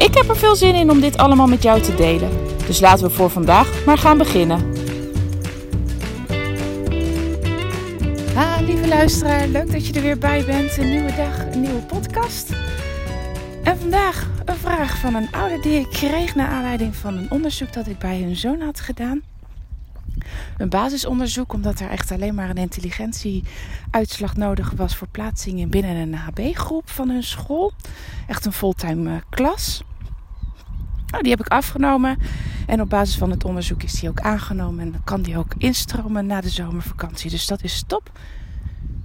Ik heb er veel zin in om dit allemaal met jou te delen. Dus laten we voor vandaag maar gaan beginnen. Ha, lieve luisteraar, leuk dat je er weer bij bent. Een nieuwe dag, een nieuwe podcast. En vandaag een vraag van een ouder die ik kreeg naar aanleiding van een onderzoek dat ik bij hun zoon had gedaan. Een basisonderzoek, omdat er echt alleen maar een intelligentieuitslag nodig was voor plaatsing binnen een HB-groep van hun school. Echt een fulltime eh, klas. Nou, die heb ik afgenomen. En op basis van het onderzoek is die ook aangenomen. En dan kan die ook instromen na de zomervakantie. Dus dat is top.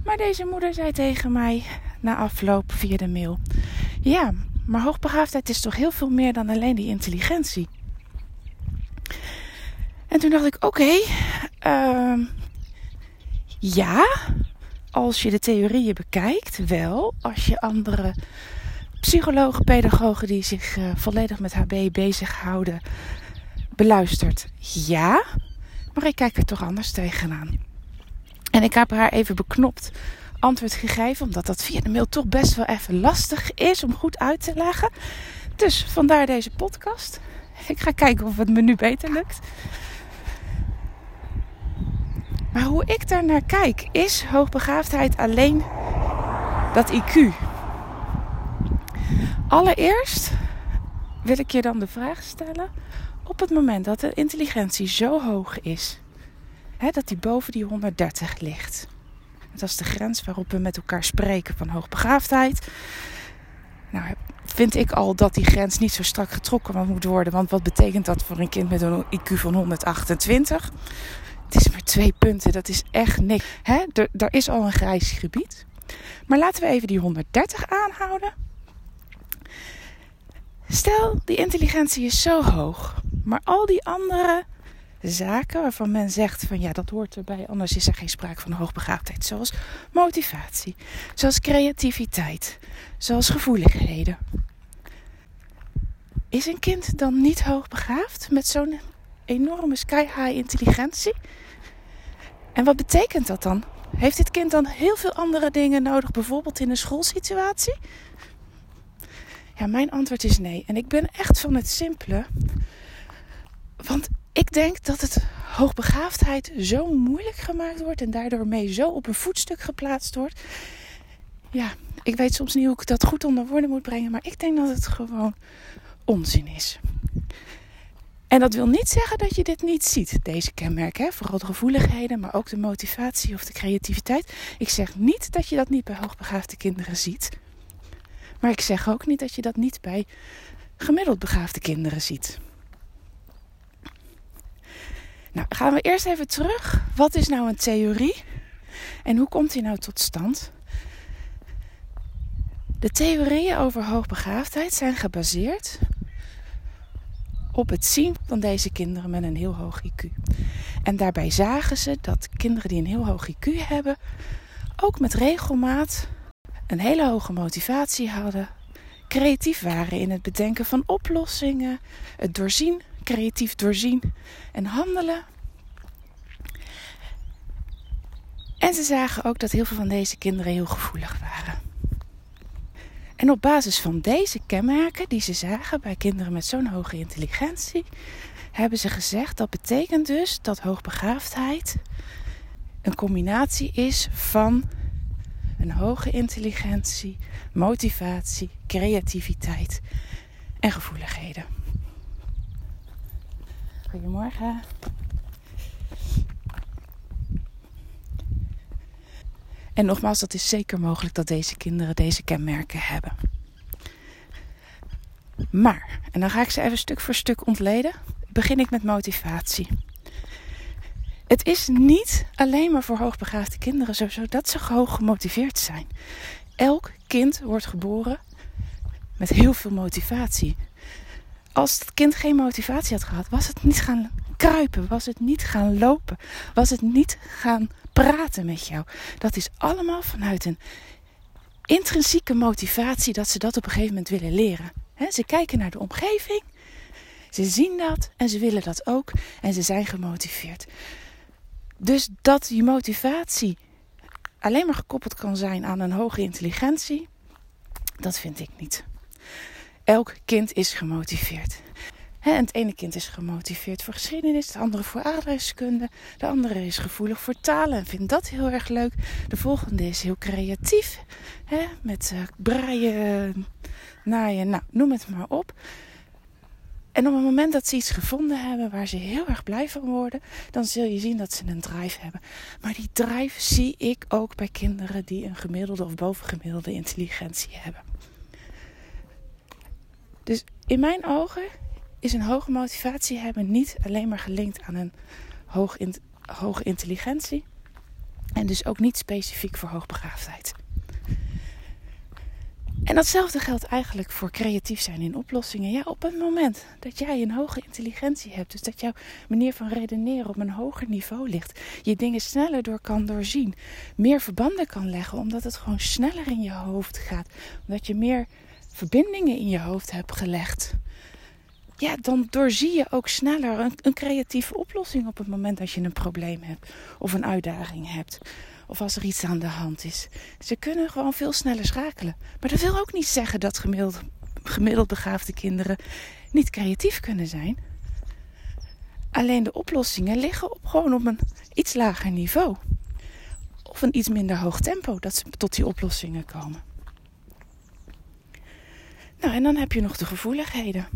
Maar deze moeder zei tegen mij na afloop via de mail: Ja, maar hoogbegaafdheid is toch heel veel meer dan alleen die intelligentie. En toen dacht ik: Oké, uh, ja, als je de theorieën bekijkt, wel. Als je andere psychologen, pedagogen die zich uh, volledig met HB bezighouden, beluistert, ja. Maar ik kijk er toch anders tegenaan. En ik heb haar even beknopt antwoord gegeven, omdat dat via de mail toch best wel even lastig is om goed uit te leggen. Dus vandaar deze podcast. Ik ga kijken of het me nu beter lukt. Maar hoe ik daar naar kijk, is hoogbegaafdheid alleen dat IQ. Allereerst wil ik je dan de vraag stellen: op het moment dat de intelligentie zo hoog is, hè, dat die boven die 130 ligt, dat is de grens waarop we met elkaar spreken van hoogbegaafdheid. Nou, vind ik al dat die grens niet zo strak getrokken moet worden. Want wat betekent dat voor een kind met een IQ van 128? Het is maar twee punten, dat is echt niks. Hè? Er, er is al een grijs gebied. Maar laten we even die 130 aanhouden. Stel, die intelligentie is zo hoog, maar al die andere zaken waarvan men zegt van ja, dat hoort erbij, anders is er geen sprake van hoogbegaafdheid, zoals motivatie, zoals creativiteit, zoals gevoeligheden. Is een kind dan niet hoogbegaafd met zo'n enorme sky-high intelligentie? En wat betekent dat dan? Heeft dit kind dan heel veel andere dingen nodig, bijvoorbeeld in een schoolsituatie? Ja, mijn antwoord is nee. En ik ben echt van het simpele. Want ik denk dat het hoogbegaafdheid zo moeilijk gemaakt wordt en daardoor mee zo op een voetstuk geplaatst wordt. Ja, ik weet soms niet hoe ik dat goed onder woorden moet brengen, maar ik denk dat het gewoon onzin is. En dat wil niet zeggen dat je dit niet ziet, deze kenmerken. Hè? Vooral de gevoeligheden, maar ook de motivatie of de creativiteit. Ik zeg niet dat je dat niet bij hoogbegaafde kinderen ziet. Maar ik zeg ook niet dat je dat niet bij gemiddeld begaafde kinderen ziet. Nou, gaan we eerst even terug. Wat is nou een theorie? En hoe komt die nou tot stand? De theorieën over hoogbegaafdheid zijn gebaseerd op het zien van deze kinderen met een heel hoog IQ. En daarbij zagen ze dat kinderen die een heel hoog IQ hebben, ook met regelmaat een hele hoge motivatie hadden, creatief waren in het bedenken van oplossingen, het doorzien, creatief doorzien en handelen. En ze zagen ook dat heel veel van deze kinderen heel gevoelig waren. En op basis van deze kenmerken die ze zagen bij kinderen met zo'n hoge intelligentie, hebben ze gezegd dat betekent dus dat hoogbegaafdheid een combinatie is van hoge intelligentie, motivatie, creativiteit en gevoeligheden. Goedemorgen. En nogmaals, dat is zeker mogelijk dat deze kinderen deze kenmerken hebben. Maar, en dan ga ik ze even stuk voor stuk ontleden, begin ik met motivatie. Het is niet alleen maar voor hoogbegaafde kinderen zo, dat ze hoog gemotiveerd zijn. Elk kind wordt geboren met heel veel motivatie. Als het kind geen motivatie had gehad, was het niet gaan kruipen, was het niet gaan lopen, was het niet gaan praten met jou. Dat is allemaal vanuit een intrinsieke motivatie dat ze dat op een gegeven moment willen leren. ze kijken naar de omgeving, ze zien dat en ze willen dat ook en ze zijn gemotiveerd. Dus dat die motivatie alleen maar gekoppeld kan zijn aan een hoge intelligentie, dat vind ik niet. Elk kind is gemotiveerd. het ene kind is gemotiveerd voor geschiedenis, het andere voor aardrijkskunde, de andere is gevoelig voor talen en vindt dat heel erg leuk. De volgende is heel creatief, met uh, braaien, naaien, nou, noem het maar op. En op het moment dat ze iets gevonden hebben waar ze heel erg blij van worden, dan zul je zien dat ze een drive hebben. Maar die drive zie ik ook bij kinderen die een gemiddelde of bovengemiddelde intelligentie hebben. Dus in mijn ogen is een hoge motivatie hebben niet alleen maar gelinkt aan een hoge intelligentie. En dus ook niet specifiek voor hoogbegaafdheid. Datzelfde geldt eigenlijk voor creatief zijn in oplossingen. Ja, op het moment dat jij een hoge intelligentie hebt, dus dat jouw manier van redeneren op een hoger niveau ligt, je dingen sneller door kan doorzien, meer verbanden kan leggen, omdat het gewoon sneller in je hoofd gaat, omdat je meer verbindingen in je hoofd hebt gelegd. Ja, dan doorzie je ook sneller een, een creatieve oplossing op het moment dat je een probleem hebt of een uitdaging hebt of als er iets aan de hand is. Ze kunnen gewoon veel sneller schakelen. Maar dat wil ook niet zeggen dat gemiddeld, gemiddeld begaafde kinderen niet creatief kunnen zijn. Alleen de oplossingen liggen op, gewoon op een iets lager niveau. Of een iets minder hoog tempo dat ze tot die oplossingen komen. Nou, en dan heb je nog de gevoeligheden.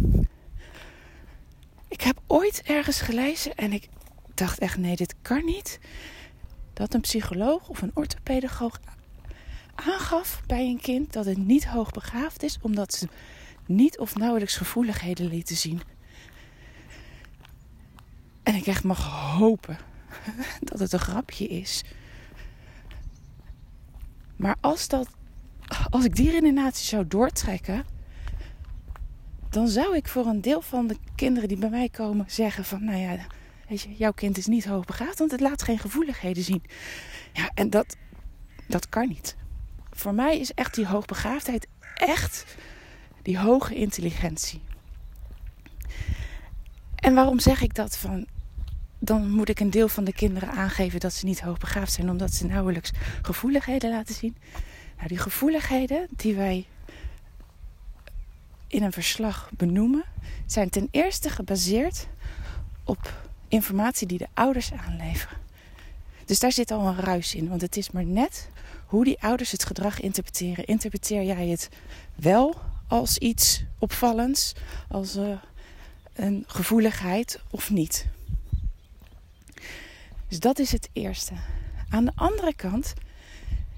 Ik heb ooit ergens gelezen en ik dacht echt: nee, dit kan niet dat een psycholoog of een orthopedagoog aangaf bij een kind dat het niet hoogbegaafd is omdat ze niet of nauwelijks gevoeligheden lieten zien. En ik echt mag hopen dat het een grapje is. Maar als, dat, als ik die redenatie zou doortrekken, dan zou ik voor een deel van de kinderen die bij mij komen zeggen van, nou ja, Je, jouw kind is niet hoogbegaafd, want het laat geen gevoeligheden zien. Ja, en dat, dat kan niet. Voor mij is echt die hoogbegaafdheid echt die hoge intelligentie. En waarom zeg ik dat van dan moet ik een deel van de kinderen aangeven dat ze niet hoogbegaafd zijn, omdat ze nauwelijks gevoeligheden laten zien. Nou, die gevoeligheden die wij in een verslag benoemen, zijn ten eerste gebaseerd op informatie die de ouders aanleveren. Dus daar zit al een ruis in, want het is maar net hoe die ouders het gedrag interpreteren. Interpreteer jij het wel als iets opvallends, als uh, een gevoeligheid of niet? Dus dat is het eerste. Aan de andere kant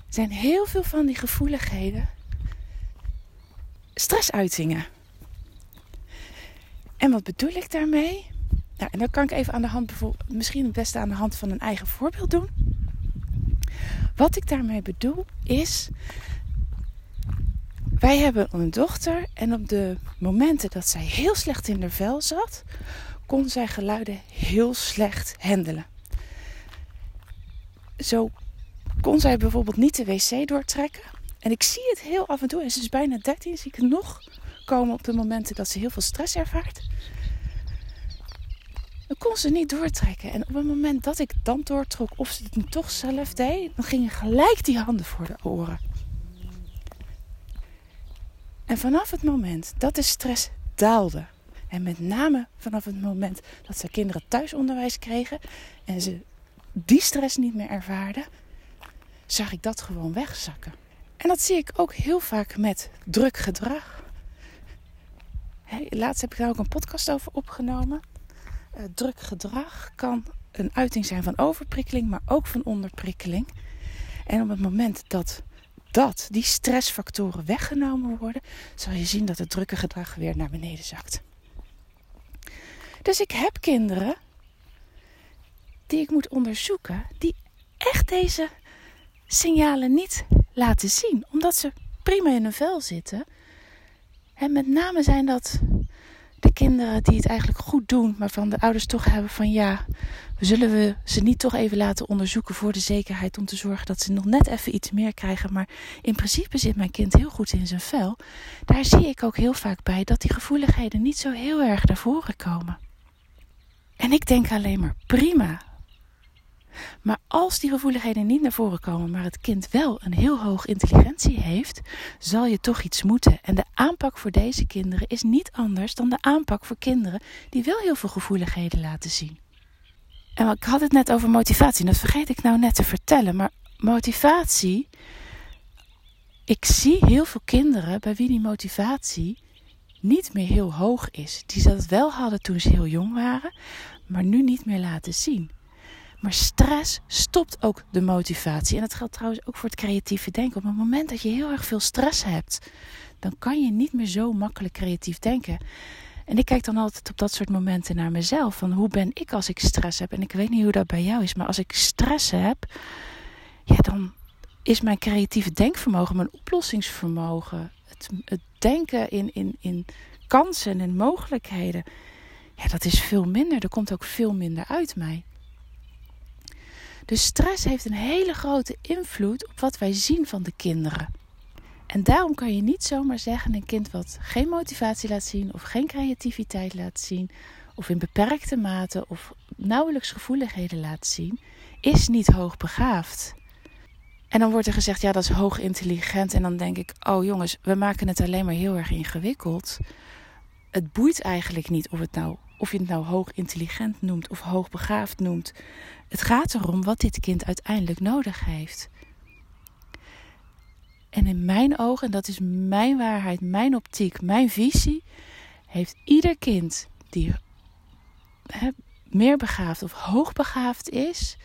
zijn heel veel van die gevoeligheden stressuitingen. En wat bedoel ik daarmee? Nou, en dan kan ik even aan de hand, misschien het beste aan de hand van een eigen voorbeeld doen. Wat ik daarmee bedoel is, wij hebben een dochter en op de momenten dat zij heel slecht in haar vel zat, kon zij geluiden heel slecht handelen. Zo kon zij bijvoorbeeld niet de wc doortrekken. En ik zie het heel af en toe, en ze is bijna 13, zie ik nog komen op de momenten dat ze heel veel stress ervaart. Kon ze niet doortrekken. En op het moment dat ik dan doortrok of ze het toch zelf deed, dan gingen gelijk die handen voor de oren. En vanaf het moment dat de stress daalde, en met name vanaf het moment dat ze kinderen thuisonderwijs kregen en ze die stress niet meer ervaarden, zag ik dat gewoon wegzakken. En dat zie ik ook heel vaak met druk gedrag. laatst heb ik daar ook een podcast over opgenomen. Uh, druk gedrag kan een uiting zijn van overprikkeling, maar ook van onderprikkeling. En op het moment dat dat, die stressfactoren weggenomen worden, zal je zien dat het drukke gedrag weer naar beneden zakt. Dus ik heb kinderen die ik moet onderzoeken, die echt deze signalen niet laten zien, omdat ze prima in hun vel zitten En met name zijn dat de kinderen die het eigenlijk goed doen, maar van de ouders toch hebben van ja, zullen we ze niet toch even laten onderzoeken voor de zekerheid om te zorgen dat ze nog net even iets meer krijgen. Maar in principe zit mijn kind heel goed in zijn vel. Daar zie ik ook heel vaak bij dat die gevoeligheden niet zo heel erg naar voren komen. En ik denk alleen maar prima. Maar als die gevoeligheden niet naar voren komen, maar het kind wel een heel hoog intelligentie heeft, zal je toch iets moeten. En de aanpak voor deze kinderen is niet anders dan de aanpak voor kinderen die wel heel veel gevoeligheden laten zien. En ik had het net over motivatie, dat vergeet ik nou net te vertellen. Maar motivatie. Ik zie heel veel kinderen bij wie die motivatie niet meer heel hoog is. Die dat wel hadden toen ze heel jong waren, maar nu niet meer laten zien. Maar stress stopt ook de motivatie. En dat geldt trouwens ook voor het creatieve denken. Op het moment dat je heel erg veel stress hebt, dan kan je niet meer zo makkelijk creatief denken. En ik kijk dan altijd op dat soort momenten naar mezelf. Van hoe ben ik als ik stress heb? En ik weet niet hoe dat bij jou is, maar als ik stress heb, ja, dan is mijn creatieve denkvermogen, mijn oplossingsvermogen, het, het denken in, in, in kansen en mogelijkheden, ja, dat is veel minder. Er komt ook veel minder uit mij. Dus stress heeft een hele grote invloed op wat wij zien van de kinderen. En daarom kan je niet zomaar zeggen: een kind wat geen motivatie laat zien, of geen creativiteit laat zien, of in beperkte mate of nauwelijks gevoeligheden laat zien, is niet hoogbegaafd. En dan wordt er gezegd: ja, dat is hoog intelligent. En dan denk ik: oh jongens, we maken het alleen maar heel erg ingewikkeld. Het boeit eigenlijk niet of, het nou, of je het nou hoog intelligent noemt of hoogbegaafd noemt. Het gaat erom wat dit kind uiteindelijk nodig heeft. En in mijn ogen, en dat is mijn waarheid, mijn optiek, mijn visie, heeft ieder kind die meer begaafd of hoogbegaafd is,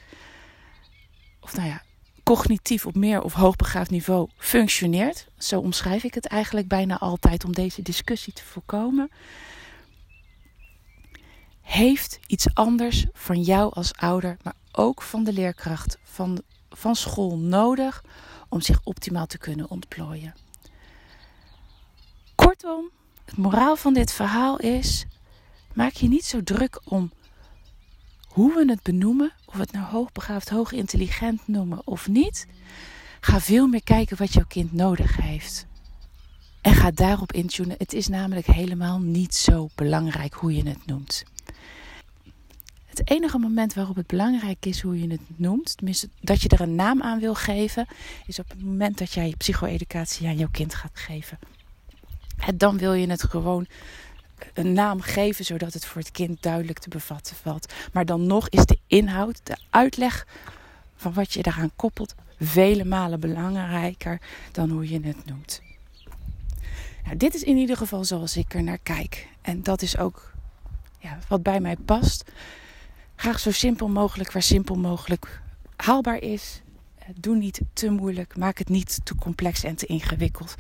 of nou ja, cognitief op meer of hoogbegaafd niveau functioneert. Zo omschrijf ik het eigenlijk bijna altijd om deze discussie te voorkomen. Heeft iets anders van jou als ouder, maar ook van de leerkracht, van, van school nodig om zich optimaal te kunnen ontplooien. Kortom, het moraal van dit verhaal is: maak je niet zo druk om hoe we het benoemen, of we het nou hoogbegaafd, hoog intelligent noemen of niet. Ga veel meer kijken wat jouw kind nodig heeft. En ga daarop intunen. Het is namelijk helemaal niet zo belangrijk hoe je het noemt. Het enige moment waarop het belangrijk is hoe je het noemt, tenminste dat je er een naam aan wil geven, is op het moment dat jij psycho-educatie aan jouw kind gaat geven. En dan wil je het gewoon een naam geven, zodat het voor het kind duidelijk te bevatten valt. Maar dan nog is de inhoud, de uitleg van wat je eraan koppelt, vele malen belangrijker dan hoe je het noemt. Nou, dit is in ieder geval zoals ik er naar kijk. En dat is ook wat bij mij past. Graag zo simpel mogelijk, waar simpel mogelijk haalbaar is. Doe niet te moeilijk, maak het niet te complex en te ingewikkeld.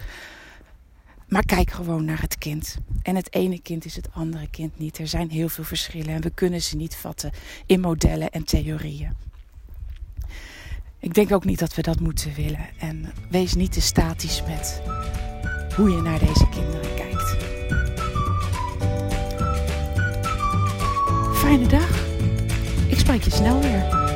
Maar kijk gewoon naar het kind. En het ene kind is het andere kind niet. Er zijn heel veel verschillen en we kunnen ze niet vatten in modellen en theorieën. Ik denk ook niet dat we dat moeten willen. En wees niet te statisch met hoe je naar deze kinderen Fijne dag. Ik spreek je snel weer.